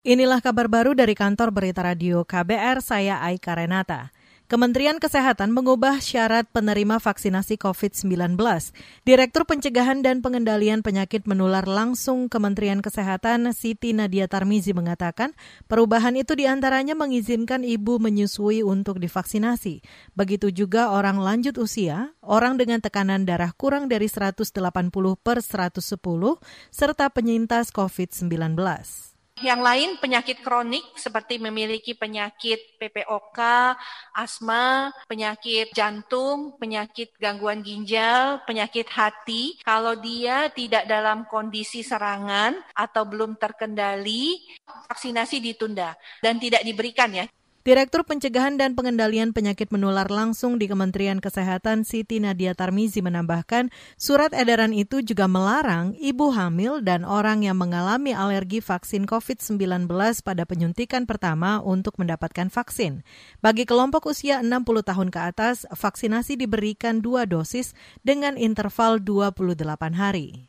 Inilah kabar baru dari kantor berita radio KBR, saya Aika Renata. Kementerian Kesehatan mengubah syarat penerima vaksinasi COVID-19. Direktur Pencegahan dan Pengendalian Penyakit Menular langsung Kementerian Kesehatan Siti Nadia Tarmizi mengatakan perubahan itu di antaranya mengizinkan ibu menyusui untuk divaksinasi. Begitu juga orang lanjut usia, orang dengan tekanan darah kurang dari 180 per 110, serta penyintas COVID-19. Yang lain penyakit kronik seperti memiliki penyakit PPOK, asma, penyakit jantung, penyakit gangguan ginjal, penyakit hati. Kalau dia tidak dalam kondisi serangan atau belum terkendali, vaksinasi ditunda dan tidak diberikan ya. Direktur Pencegahan dan Pengendalian Penyakit Menular langsung di Kementerian Kesehatan Siti Nadia Tarmizi menambahkan, surat edaran itu juga melarang ibu hamil dan orang yang mengalami alergi vaksin COVID-19 pada penyuntikan pertama untuk mendapatkan vaksin. Bagi kelompok usia 60 tahun ke atas, vaksinasi diberikan dua dosis dengan interval 28 hari.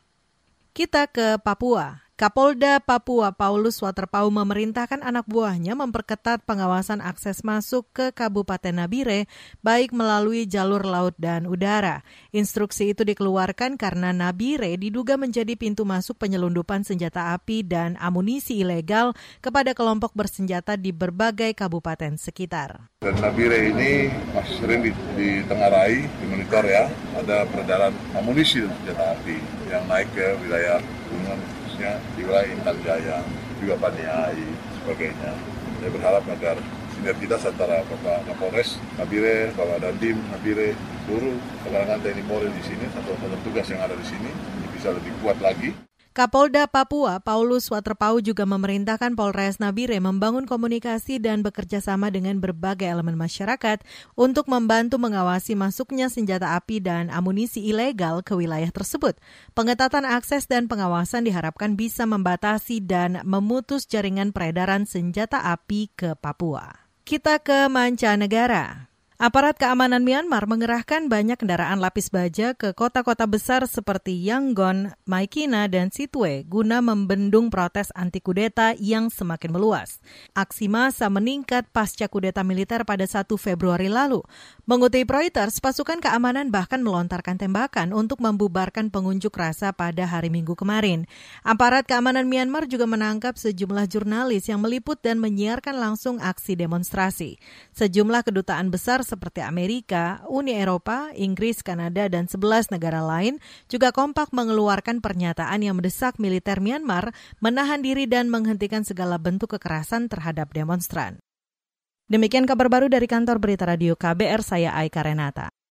Kita ke Papua. Kapolda Papua Paulus Waterpau memerintahkan anak buahnya memperketat pengawasan akses masuk ke Kabupaten Nabire baik melalui jalur laut dan udara. Instruksi itu dikeluarkan karena Nabire diduga menjadi pintu masuk penyelundupan senjata api dan amunisi ilegal kepada kelompok bersenjata di berbagai kabupaten sekitar. Dan Nabire ini masih sering ditengarai, dimonitor ya, ada peredaran amunisi dan senjata api yang naik ke wilayah gunung khususnya di wilayah Intan Jaya, juga Paniai, sebagainya. Saya berharap agar sinergitas antara Bapak Kapolres, Nabire, Bapak Dandim, Nabire, seluruh kalangan TNI Polri di sini, atau tugas yang ada di sini, bisa lebih kuat lagi. Kapolda Papua Paulus Waterpau juga memerintahkan Polres Nabire membangun komunikasi dan bekerja sama dengan berbagai elemen masyarakat untuk membantu mengawasi masuknya senjata api dan amunisi ilegal ke wilayah tersebut. Pengetatan akses dan pengawasan diharapkan bisa membatasi dan memutus jaringan peredaran senjata api ke Papua. Kita ke mancanegara. Aparat keamanan Myanmar mengerahkan banyak kendaraan lapis baja ke kota-kota besar seperti Yangon, Maikina, dan Sitwe guna membendung protes anti kudeta yang semakin meluas. Aksi massa meningkat pasca kudeta militer pada 1 Februari lalu. Mengutip Reuters, pasukan keamanan bahkan melontarkan tembakan untuk membubarkan pengunjuk rasa pada hari Minggu kemarin. Aparat keamanan Myanmar juga menangkap sejumlah jurnalis yang meliput dan menyiarkan langsung aksi demonstrasi. Sejumlah kedutaan besar seperti Amerika, Uni Eropa, Inggris, Kanada, dan 11 negara lain juga kompak mengeluarkan pernyataan yang mendesak militer Myanmar menahan diri dan menghentikan segala bentuk kekerasan terhadap demonstran. Demikian kabar baru dari kantor berita radio KBR, saya Aika Renata.